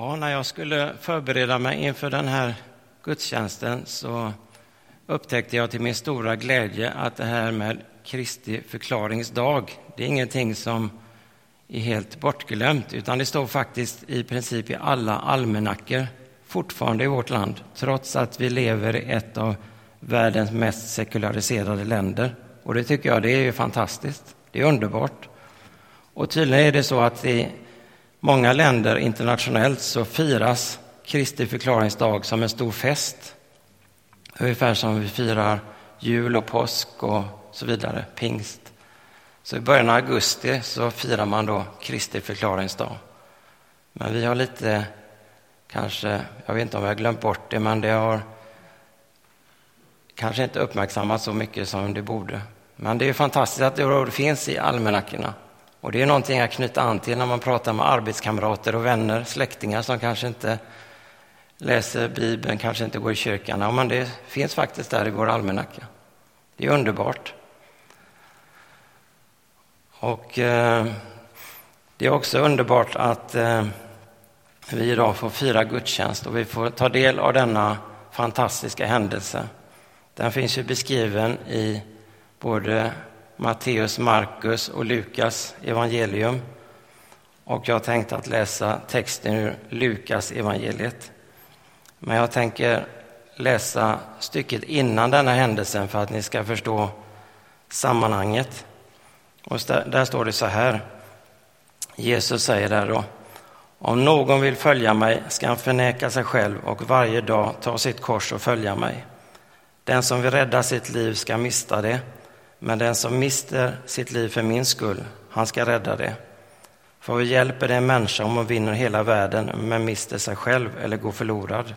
Ja, när jag skulle förbereda mig inför den här gudstjänsten så upptäckte jag till min stora glädje att det här med Kristi förklaringsdag, det är ingenting som är helt bortglömt, utan det står faktiskt i princip i alla almanackor fortfarande i vårt land, trots att vi lever i ett av världens mest sekulariserade länder. Och det tycker jag det är fantastiskt. Det är underbart. Och tydligen är det så att i många länder internationellt så firas Kristi förklaringsdag som en stor fest. Ungefär som vi firar jul och påsk och så vidare, pingst. Så i början av augusti så firar man då Kristi förklaringsdag. Men vi har lite, kanske, jag vet inte om vi har glömt bort det, men det har kanske inte uppmärksammats så mycket som det borde. Men det är fantastiskt att det finns i almanackorna. Och det är någonting att knyta an till när man pratar med arbetskamrater och vänner, släktingar som kanske inte läser Bibeln, kanske inte går i kyrkan. Ja, men det finns faktiskt där i vår almanacka. Det är underbart. Och eh, det är också underbart att eh, vi idag får fira gudstjänst och vi får ta del av denna fantastiska händelse. Den finns ju beskriven i både Matteus, Markus och Lukas evangelium. Och jag tänkte att läsa texten ur Lukas evangeliet. Men jag tänker läsa stycket innan denna händelsen för att ni ska förstå sammanhanget. Och där står det så här. Jesus säger där då. Om någon vill följa mig ska han förneka sig själv och varje dag ta sitt kors och följa mig. Den som vill rädda sitt liv ska mista det, men den som mister sitt liv för min skull, han ska rädda det. För vad hjälper det en människa om hon vinner hela världen men mister sig själv eller går förlorad?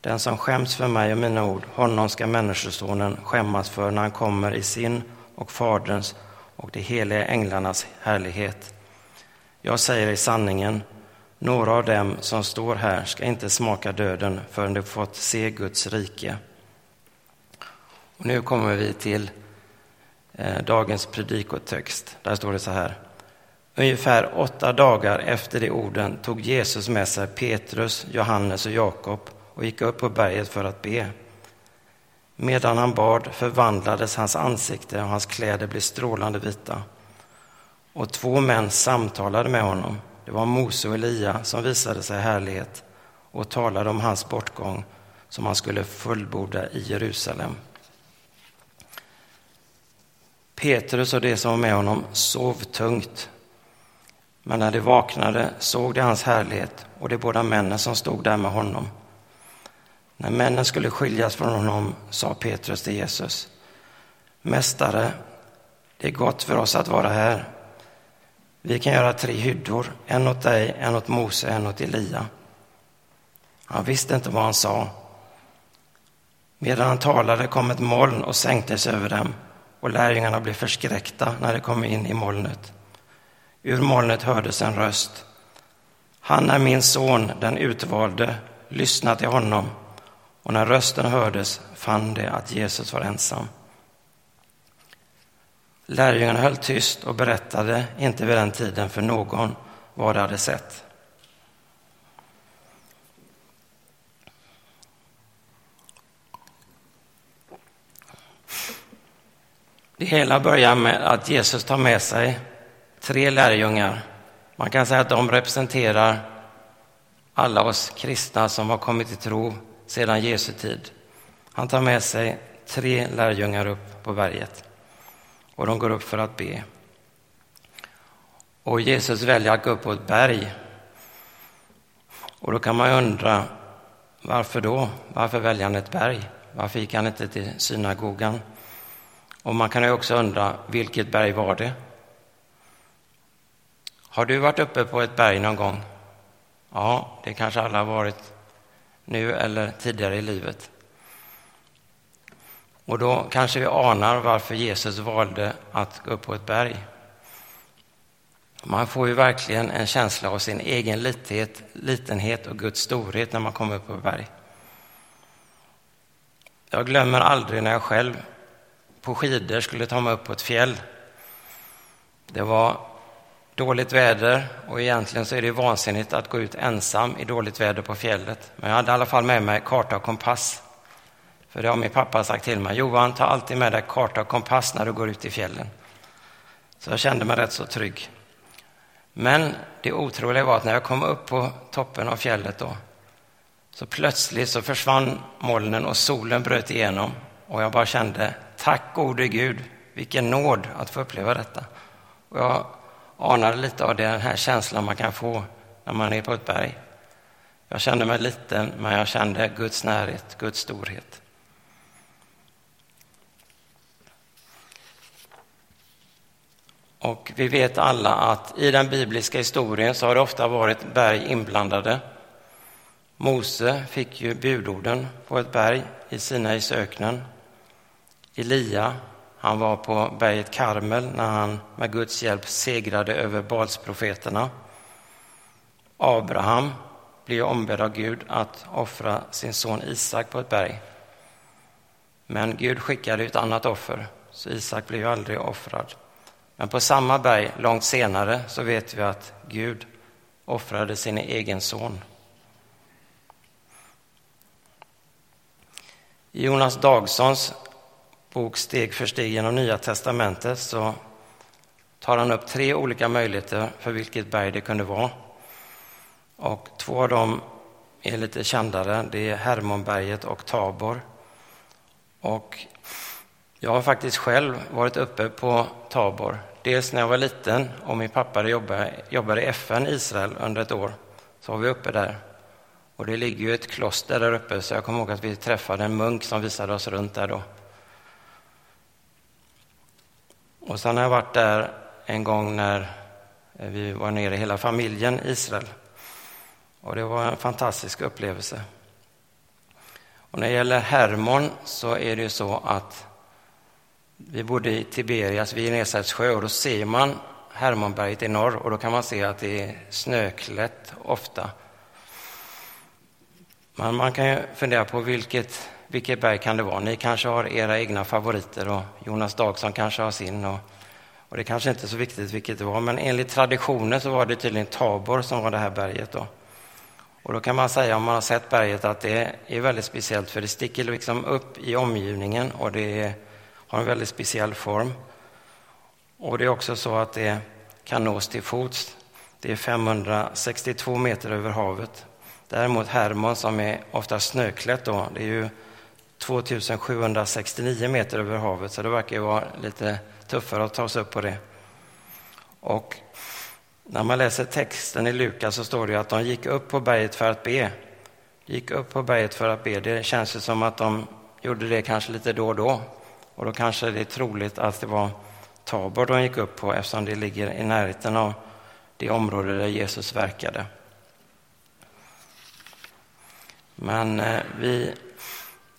Den som skäms för mig och mina ord, honom ska Människosonen skämmas för när han kommer i sin och Faderns och de heliga änglarnas härlighet. Jag säger i sanningen, några av dem som står här ska inte smaka döden förrän de fått se Guds rike. Och nu kommer vi till Eh, dagens predikotext. Där står det så här. Ungefär åtta dagar efter de orden tog Jesus med sig Petrus, Johannes och Jakob och gick upp på berget för att be. Medan han bad förvandlades hans ansikte och hans kläder blev strålande vita. Och två män samtalade med honom. Det var Mose och Elia som visade sig härlighet och talade om hans bortgång som han skulle fullborda i Jerusalem. Petrus och de som var med honom sov tungt. Men när de vaknade såg de hans härlighet och de båda männen som stod där med honom. När männen skulle skiljas från honom sa Petrus till Jesus. Mästare, det är gott för oss att vara här. Vi kan göra tre hyddor, en åt dig, en åt Mose, en åt Elia. Han visste inte vad han sa. Medan han talade kom ett moln och sänktes över dem och lärjungarna blev förskräckta när de kom in i molnet. Ur molnet hördes en röst. Han är min son, den utvalde, lyssna till honom. Och när rösten hördes fann de att Jesus var ensam. Lärjungarna höll tyst och berättade inte vid den tiden för någon vad de hade sett. Hela börjar med att Jesus tar med sig tre lärjungar. Man kan säga att de representerar alla oss kristna som har kommit till tro sedan Jesu tid. Han tar med sig tre lärjungar upp på berget och de går upp för att be. Och Jesus väljer att gå upp på ett berg. Och då kan man undra, varför då? Varför väljer han ett berg? Varför gick han inte till synagogan? Och man kan ju också undra, vilket berg var det? Har du varit uppe på ett berg någon gång? Ja, det kanske alla har varit nu eller tidigare i livet. Och då kanske vi anar varför Jesus valde att gå upp på ett berg. Man får ju verkligen en känsla av sin egen lithet, litenhet och Guds storhet när man kommer upp på ett berg. Jag glömmer aldrig när jag själv på skidor skulle ta mig upp på ett fjäll. Det var dåligt väder och egentligen så är det vansinnigt att gå ut ensam i dåligt väder på fjället. Men jag hade i alla fall med mig karta och kompass. För det har min pappa sagt till mig. Johan, ta alltid med dig karta och kompass när du går ut i fjällen. Så jag kände mig rätt så trygg. Men det otroliga var att när jag kom upp på toppen av fjället då, så plötsligt så försvann molnen och solen bröt igenom och jag bara kände, tack gode Gud, vilken nåd att få uppleva detta. Och jag anade lite av den här känslan man kan få när man är på ett berg. Jag kände mig liten, men jag kände Guds närhet, Guds storhet. Och vi vet alla att i den bibliska historien så har det ofta varit berg inblandade. Mose fick ju budorden på ett berg i Sinaiöknen. Elia, han var på berget Karmel när han med Guds hjälp segrade över Balsprofeterna. Abraham blev ombedd av Gud att offra sin son Isak på ett berg. Men Gud skickade ett annat offer, så Isak blev aldrig offrad. Men på samma berg, långt senare, så vet vi att Gud offrade sin egen son. I Jonas Dagssons bok Steg för steg genom Nya testamentet så tar han upp tre olika möjligheter för vilket berg det kunde vara. Och två av dem är lite kändare. Det är Hermonberget och Tabor. Och jag har faktiskt själv varit uppe på Tabor. Dels när jag var liten och min pappa jobbade, jobbade i FN i Israel under ett år. Så var vi uppe där. Och det ligger ju ett kloster där uppe så jag kommer ihåg att vi träffade en munk som visade oss runt där då. Och sen har jag varit där en gång när eh, vi var nere hela familjen i Israel. Och det var en fantastisk upplevelse. Och när det gäller Hermon så är det ju så att vi bodde i Tiberias vid Genesarets sjö och då ser man Hermonberget i norr och då kan man se att det är snöklätt ofta. Men man kan ju fundera på vilket, vilket berg kan det vara. Ni kanske har era egna favoriter och Jonas Dagson kanske har sin. Och, och det kanske inte är så viktigt vilket det var, men enligt traditionen så var det tydligen Tabor som var det här berget. Då. Och då kan man säga om man har sett berget att det är väldigt speciellt för det sticker liksom upp i omgivningen och det har en väldigt speciell form. Och det är också så att det kan nås till fots. Det är 562 meter över havet. Däremot Hermon som är ofta snöklätt då, det är ju 2769 meter över havet så det verkar ju vara lite tuffare att ta sig upp på det. Och när man läser texten i Lukas så står det att de gick upp på berget för att be. Gick upp på berget för att be. Det känns ju som att de gjorde det kanske lite då och då. Och då kanske det är troligt att det var Tabor de gick upp på eftersom det ligger i närheten av det område där Jesus verkade. Men eh, vi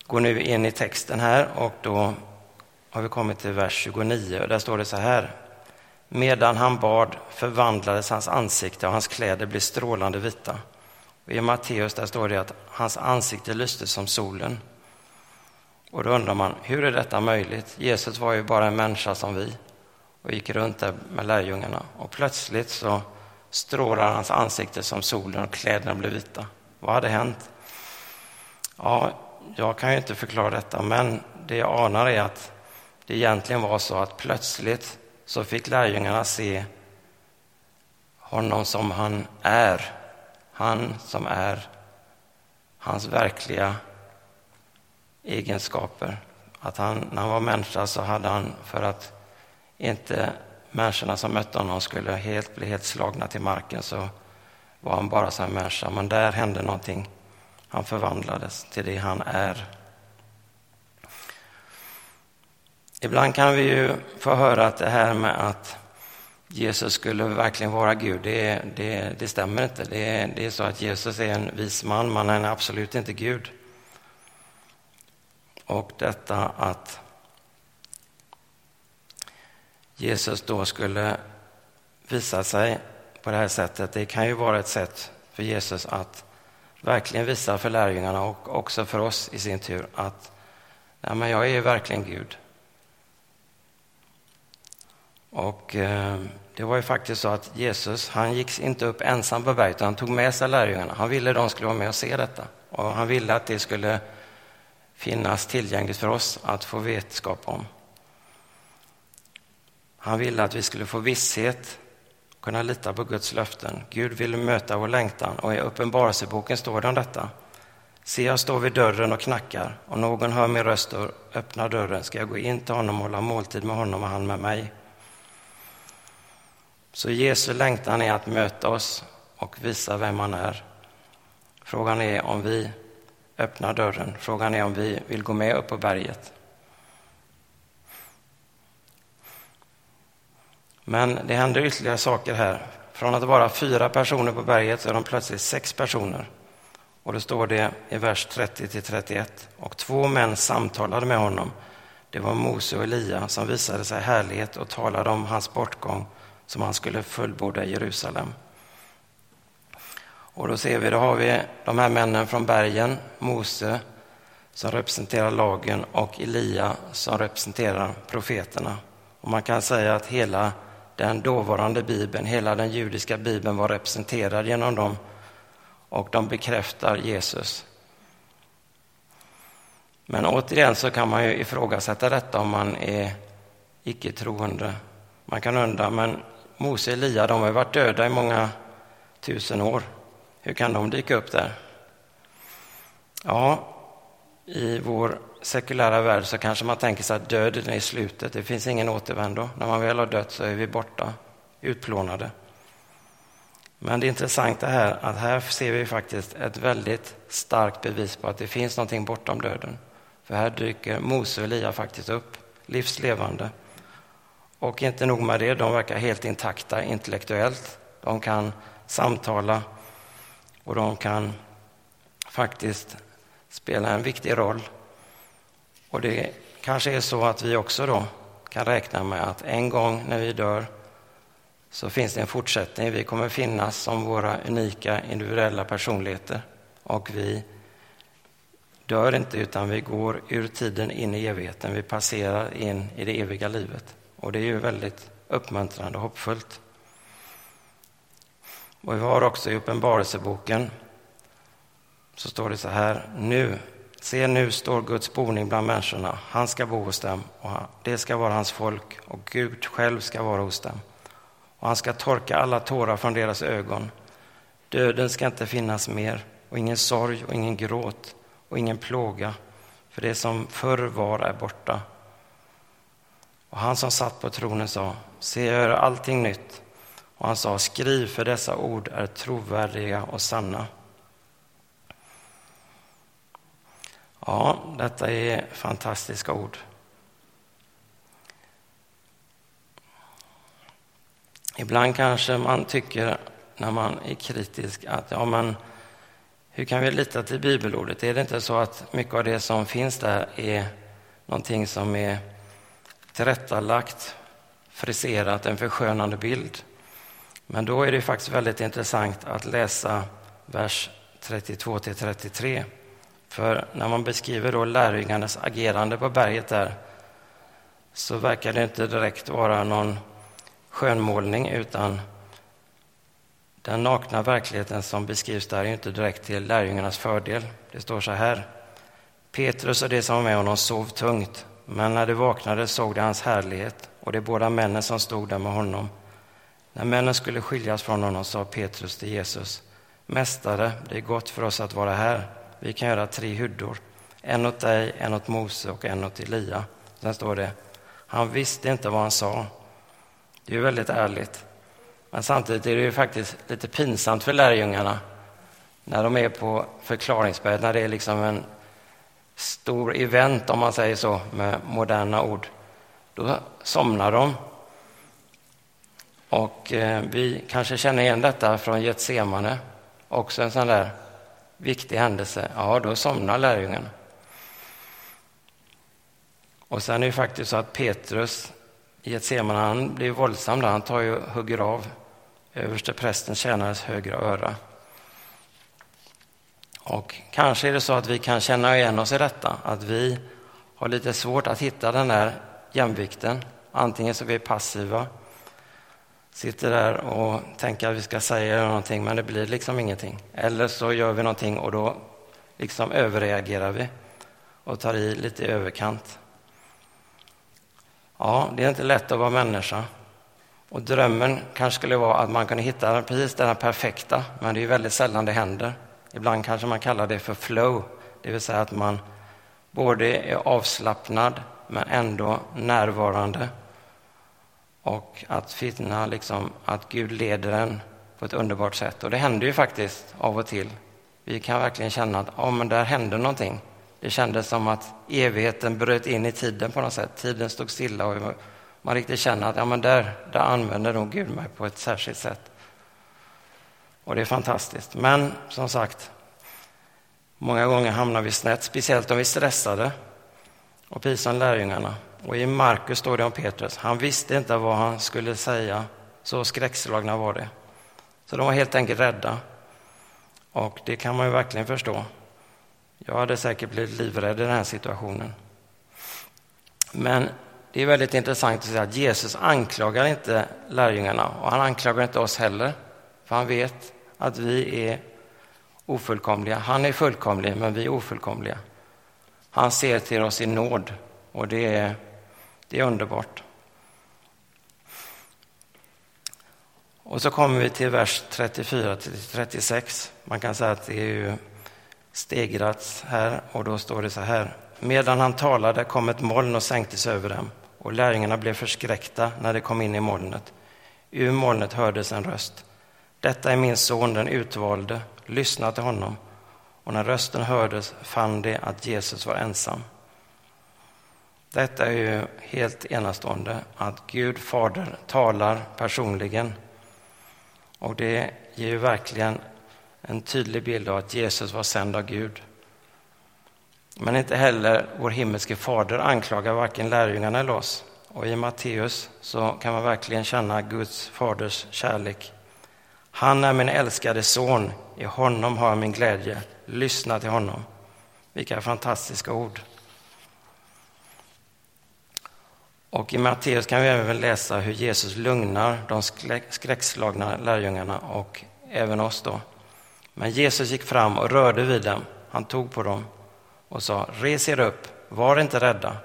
går nu in i texten här och då har vi kommit till vers 29 och där står det så här. Medan han bad förvandlades hans ansikte och hans kläder blev strålande vita. Och I Matteus där står det att hans ansikte lyste som solen. Och då undrar man, hur är detta möjligt? Jesus var ju bara en människa som vi och gick runt där med lärjungarna. Och plötsligt så strålar hans ansikte som solen och kläderna blev vita. Vad hade hänt? Ja, jag kan ju inte förklara detta, men det jag anar är att det egentligen var så att plötsligt så fick lärjungarna se honom som han är. Han som är hans verkliga egenskaper. Att han, när han var människa så hade han, för att inte människorna som mötte honom skulle helt bli helt slagna till marken, så var han bara som en människa. Men där hände någonting. Han förvandlades till det han är. Ibland kan vi ju få höra att det här med att Jesus skulle verkligen vara Gud, det, det, det stämmer inte. Det, det, är så att Jesus är en vis man, men han är absolut inte Gud. Och detta att Jesus då skulle visa sig på det här sättet, det kan ju vara ett sätt för Jesus att verkligen visar för lärjungarna och också för oss i sin tur att nej, men jag är verkligen Gud. Och eh, det var ju faktiskt så att Jesus, han gick inte upp ensam på berget, utan han tog med sig lärjungarna. Han ville de skulle vara med och se detta. Och han ville att det skulle finnas tillgängligt för oss att få vetskap om. Han ville att vi skulle få visshet, kunna lita på Guds löften. Gud vill möta vår längtan och i Uppenbarelseboken står det om detta. Se, jag står vid dörren och knackar. och någon hör min röst och öppnar dörren ska jag gå in till honom och hålla måltid med honom och han med mig. Så Jesu längtan är att möta oss och visa vem han är. Frågan är om vi öppnar dörren. Frågan är om vi vill gå med upp på berget. Men det händer ytterligare saker här. Från att vara fyra personer på berget så är de plötsligt sex personer. Och då står det i vers 30 31. Och två män samtalade med honom. Det var Mose och Elia som visade sig härlighet och talade om hans bortgång som han skulle fullborda i Jerusalem. Och då ser vi, då har vi de här männen från bergen, Mose som representerar lagen och Elia som representerar profeterna. Och man kan säga att hela den dåvarande bibeln, hela den judiska bibeln var representerad genom dem och de bekräftar Jesus. Men återigen så kan man ju ifrågasätta detta om man är icke-troende. Man kan undra, men Mose och Elia de har varit döda i många tusen år. Hur kan de dyka upp där? Ja, i vår sekulära värld så kanske man tänker sig att döden är slutet. Det finns ingen återvändo. När man väl har dött så är vi borta, utplånade. Men det intressanta är att här ser vi faktiskt ett väldigt starkt bevis på att det finns någonting bortom döden. För här dyker Mose och Elia faktiskt upp, livslevande. Och inte nog med det, de verkar helt intakta intellektuellt. De kan samtala och de kan faktiskt spela en viktig roll. Och det kanske är så att vi också då kan räkna med att en gång när vi dör så finns det en fortsättning. Vi kommer finnas som våra unika individuella personligheter och vi dör inte utan vi går ur tiden in i evigheten. Vi passerar in i det eviga livet och det är ju väldigt uppmuntrande och hoppfullt. Och vi har också i Uppenbarelseboken så står det så här, nu, se nu står Guds boning bland människorna, han ska bo hos dem och det ska vara hans folk och Gud själv ska vara hos dem. Och han ska torka alla tårar från deras ögon. Döden ska inte finnas mer och ingen sorg och ingen gråt och ingen plåga, för det som förr var är borta. Och han som satt på tronen sa, se jag gör allting nytt. Och han sa, skriv för dessa ord är trovärdiga och sanna. Ja, detta är fantastiska ord. Ibland kanske man tycker när man är kritisk att ja, men hur kan vi lita till bibelordet? Är det inte så att mycket av det som finns där är någonting som är tillrättalagt, friserat, en förskönande bild? Men då är det faktiskt väldigt intressant att läsa vers 32 till 33. För när man beskriver då lärjungarnas agerande på berget där så verkar det inte direkt vara någon skönmålning utan den nakna verkligheten som beskrivs där är inte direkt till lärjungarnas fördel. Det står så här. Petrus och de som var med honom sov tungt, men när de vaknade såg de hans härlighet och de båda männen som stod där med honom. När männen skulle skiljas från honom sa Petrus till Jesus, Mästare, det är gott för oss att vara här. Vi kan göra tre hyddor, en åt dig, en åt Mose och en åt Elia. Sen står det, han visste inte vad han sa. Det är ju väldigt ärligt. Men samtidigt är det ju faktiskt lite pinsamt för lärjungarna när de är på förklaringsberget, när det är liksom en stor event, om man säger så, med moderna ord. Då somnar de. Och eh, vi kanske känner igen detta från Getsemane, också en sån där viktig händelse. Ja, då somnar lärjungarna. Och sen är det faktiskt så att Petrus i Getsemane, han blir våldsam där. Han tar ju hugger av överste prästen tjänares högra öra. Och kanske är det så att vi kan känna igen oss i detta, att vi har lite svårt att hitta den här jämvikten. Antingen så är vi passiva, sitter där och tänker att vi ska säga någonting men det blir liksom ingenting. Eller så gör vi någonting och då liksom överreagerar vi och tar i lite i överkant. Ja, det är inte lätt att vara människa. Och drömmen kanske skulle vara att man kunde hitta precis det perfekta, men det är väldigt sällan det händer. Ibland kanske man kallar det för flow, det vill säga att man både är avslappnad men ändå närvarande. Och att finna liksom att Gud leder en på ett underbart sätt. Och det händer ju faktiskt av och till. Vi kan verkligen känna att oh, men där hände någonting. Det kändes som att evigheten bröt in i tiden på något sätt. Tiden stod stilla och man riktigt känner att ja, men där, där använder nog Gud mig på ett särskilt sätt. Och det är fantastiskt. Men som sagt, många gånger hamnar vi snett, speciellt om vi är stressade. Och precis som lärjungarna. Och i Markus står det om Petrus. Han visste inte vad han skulle säga, så skräckslagna var det. Så de var helt enkelt rädda. Och det kan man ju verkligen förstå. Jag hade säkert blivit livrädd i den här situationen. Men det är väldigt intressant att säga att Jesus anklagar inte lärjungarna och han anklagar inte oss heller. För han vet att vi är ofullkomliga. Han är fullkomlig, men vi är ofullkomliga. Han ser till oss i nåd och det är, det är underbart. Och så kommer vi till vers 34 till 36. Man kan säga att det är ju stegrats här och då står det så här. Medan han talade kom ett moln och sänktes över dem och lärjungarna blev förskräckta när de kom in i molnet. Ur molnet hördes en röst. Detta är min son, den utvalde. Lyssna till honom. Och när rösten hördes fann de att Jesus var ensam. Detta är ju helt enastående, att Gud Fader talar personligen. Och det ger ju verkligen en tydlig bild av att Jesus var sänd av Gud. Men inte heller vår himmelske fader anklagar varken lärjungarna eller oss. Och i Matteus så kan man verkligen känna Guds faders kärlek. Han är min älskade son, i honom har jag min glädje. Lyssna till honom. Vilka fantastiska ord. Och i Matteus kan vi även läsa hur Jesus lugnar de skräckslagna lärjungarna och även oss då. Men Jesus gick fram och rörde vid dem. Han tog på dem och sa res er upp, var inte rädda.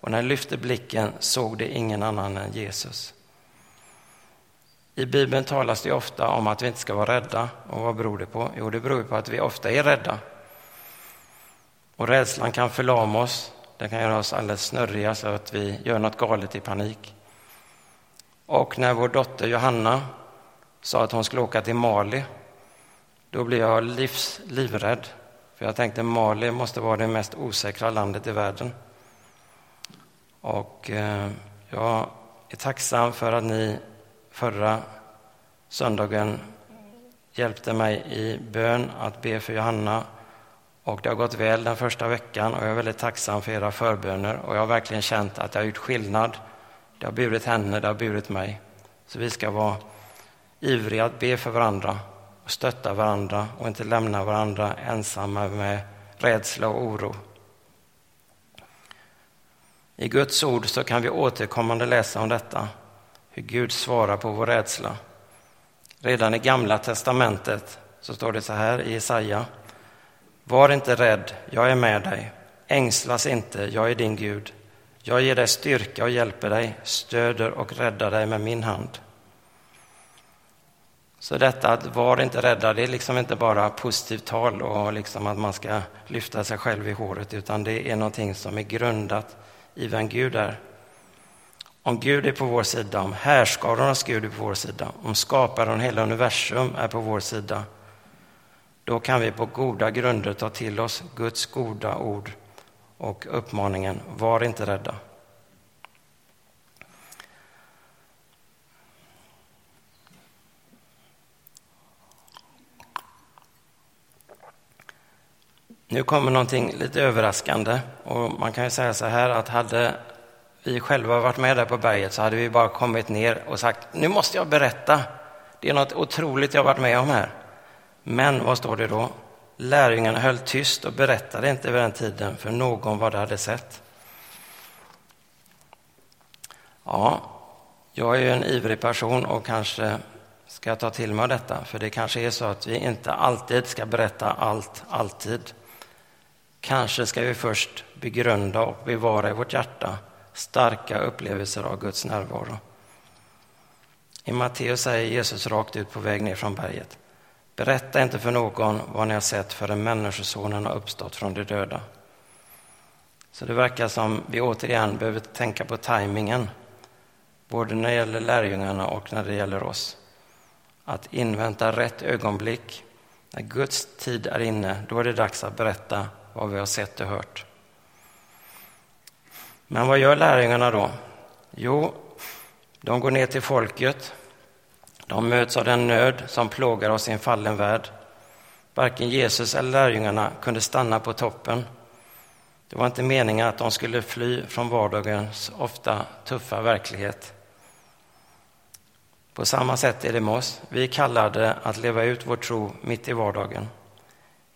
Och när de lyfte blicken såg de ingen annan än Jesus. I Bibeln talas det ofta om att vi inte ska vara rädda. Och vad beror det på? Jo, det beror på att vi ofta är rädda. Och rädslan kan förlama oss. Den kan göra oss alldeles snurriga så att vi gör något galet i panik. Och när vår dotter Johanna sa att hon skulle åka till Mali, då blev jag livs, livrädd. För jag tänkte Mali måste vara det mest osäkra landet i världen. Och eh, jag är tacksam för att ni förra söndagen hjälpte mig i bön att be för Johanna. Och det har gått väl den första veckan och jag är väldigt tacksam för era förböner. Och jag har verkligen känt att det har gjort skillnad. Det har burit henne, det har burit mig. Så vi ska vara ivriga att be för varandra och stötta varandra och inte lämna varandra ensamma med rädsla och oro. I Guds ord så kan vi återkommande läsa om detta, hur Gud svarar på vår rädsla. Redan i Gamla testamentet så står det så här i Jesaja. Var inte rädd, jag är med dig. Ängslas inte, jag är din Gud. Jag ger dig styrka och hjälper dig, stöder och räddar dig med min hand. Så detta att var inte rädda, det är liksom inte bara positivt tal och liksom att man ska lyfta sig själv i håret, utan det är någonting som är grundat i vem Gud är. Om Gud är på vår sida, om härskarornas Gud är på vår sida, om skaparen och hela universum är på vår sida, då kan vi på goda grunder ta till oss Guds goda ord och uppmaningen var inte rädda. Nu kommer någonting lite överraskande och man kan ju säga så här att hade vi själva varit med där på berget så hade vi bara kommit ner och sagt nu måste jag berätta. Det är något otroligt jag varit med om här. Men vad står det då? Lärjungarna höll tyst och berättade inte vid den tiden för någon vad de hade sett. Ja, Jag är ju en ivrig person och kanske ska ta till mig detta, för det kanske är så att vi inte alltid ska berätta allt, alltid. Kanske ska vi först begrunda och bevara i vårt hjärta starka upplevelser av Guds närvaro. I Matteus säger Jesus rakt ut på väg ner från berget. Berätta inte för någon vad ni har sett förrän Människosonen har uppstått från de döda. Så det verkar som vi återigen behöver tänka på tajmingen, både när det gäller lärjungarna och när det gäller oss. Att invänta rätt ögonblick. När Guds tid är inne, då är det dags att berätta vad vi har sett och hört. Men vad gör lärjungarna då? Jo, de går ner till folket. De möts av den nöd som plågar oss i en fallen värld. Varken Jesus eller lärjungarna kunde stanna på toppen. Det var inte meningen att de skulle fly från vardagens ofta tuffa verklighet. På samma sätt är det med oss. Vi är kallade att leva ut vår tro mitt i vardagen,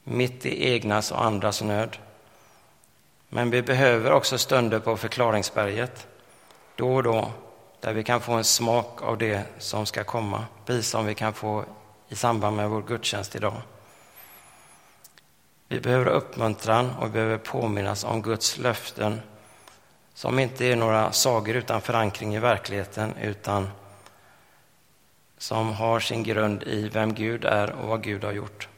mitt i egnas och andras nöd. Men vi behöver också stunder på förklaringsberget, då och då, där vi kan få en smak av det som ska komma, precis som vi kan få i samband med vår gudstjänst idag. Vi behöver uppmuntran och vi behöver påminnas om Guds löften som inte är några sagor utan förankring i verkligheten utan som har sin grund i vem Gud är och vad Gud har gjort.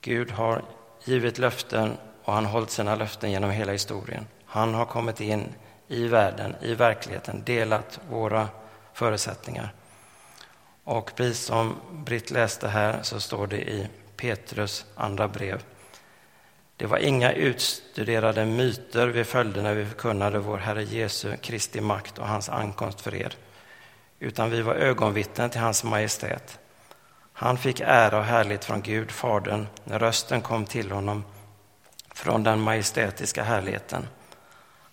Gud har givit löften och han har hållit sina löften genom hela historien. Han har kommit in i världen, i verkligheten, delat våra förutsättningar. Och precis som Britt läste här så står det i Petrus andra brev. Det var inga utstuderade myter vi följde när vi förkunnade vår Herre Jesu Kristi makt och hans ankomst för er, utan vi var ögonvittnen till hans majestät. Han fick ära och härlighet från Gud, Fadern, när rösten kom till honom från den majestätiska härligheten.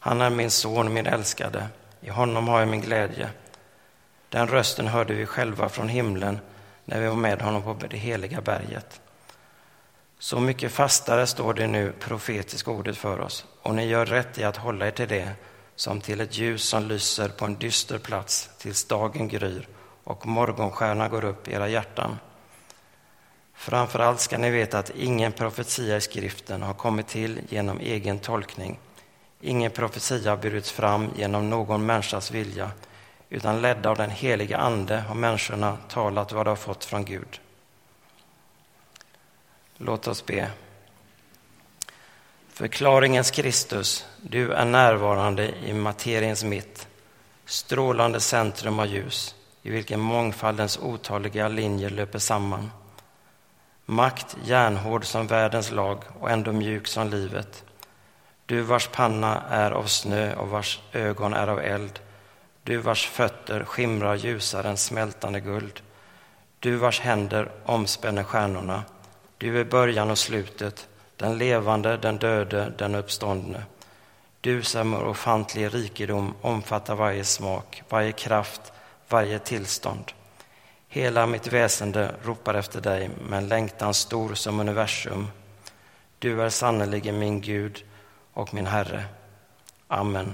Han är min son, min älskade. I honom har jag min glädje. Den rösten hörde vi själva från himlen när vi var med honom på det heliga berget. Så mycket fastare står det nu profetiska ordet för oss och ni gör rätt i att hålla er till det som till ett ljus som lyser på en dyster plats tills dagen gryr och morgonstjärna går upp i era hjärtan. Framför allt ska ni veta att ingen profetia i skriften har kommit till genom egen tolkning. Ingen profetia har burits fram genom någon människas vilja, utan ledda av den heliga Ande har människorna talat vad de har fått från Gud. Låt oss be. Förklaringens Kristus, du är närvarande i materiens mitt, strålande centrum av ljus, i vilken mångfaldens otaliga linjer löper samman. Makt järnhård som världens lag och ändå mjuk som livet. Du vars panna är av snö och vars ögon är av eld. Du vars fötter skimrar ljusare än smältande guld. Du vars händer omspänner stjärnorna. Du är början och slutet, den levande, den döde, den uppståndne. Du som är ofantlig rikedom omfattar varje smak, varje kraft, varje tillstånd. Hela mitt väsende ropar efter dig med en längtan stor som universum. Du är sannerligen min Gud och min Herre. Amen.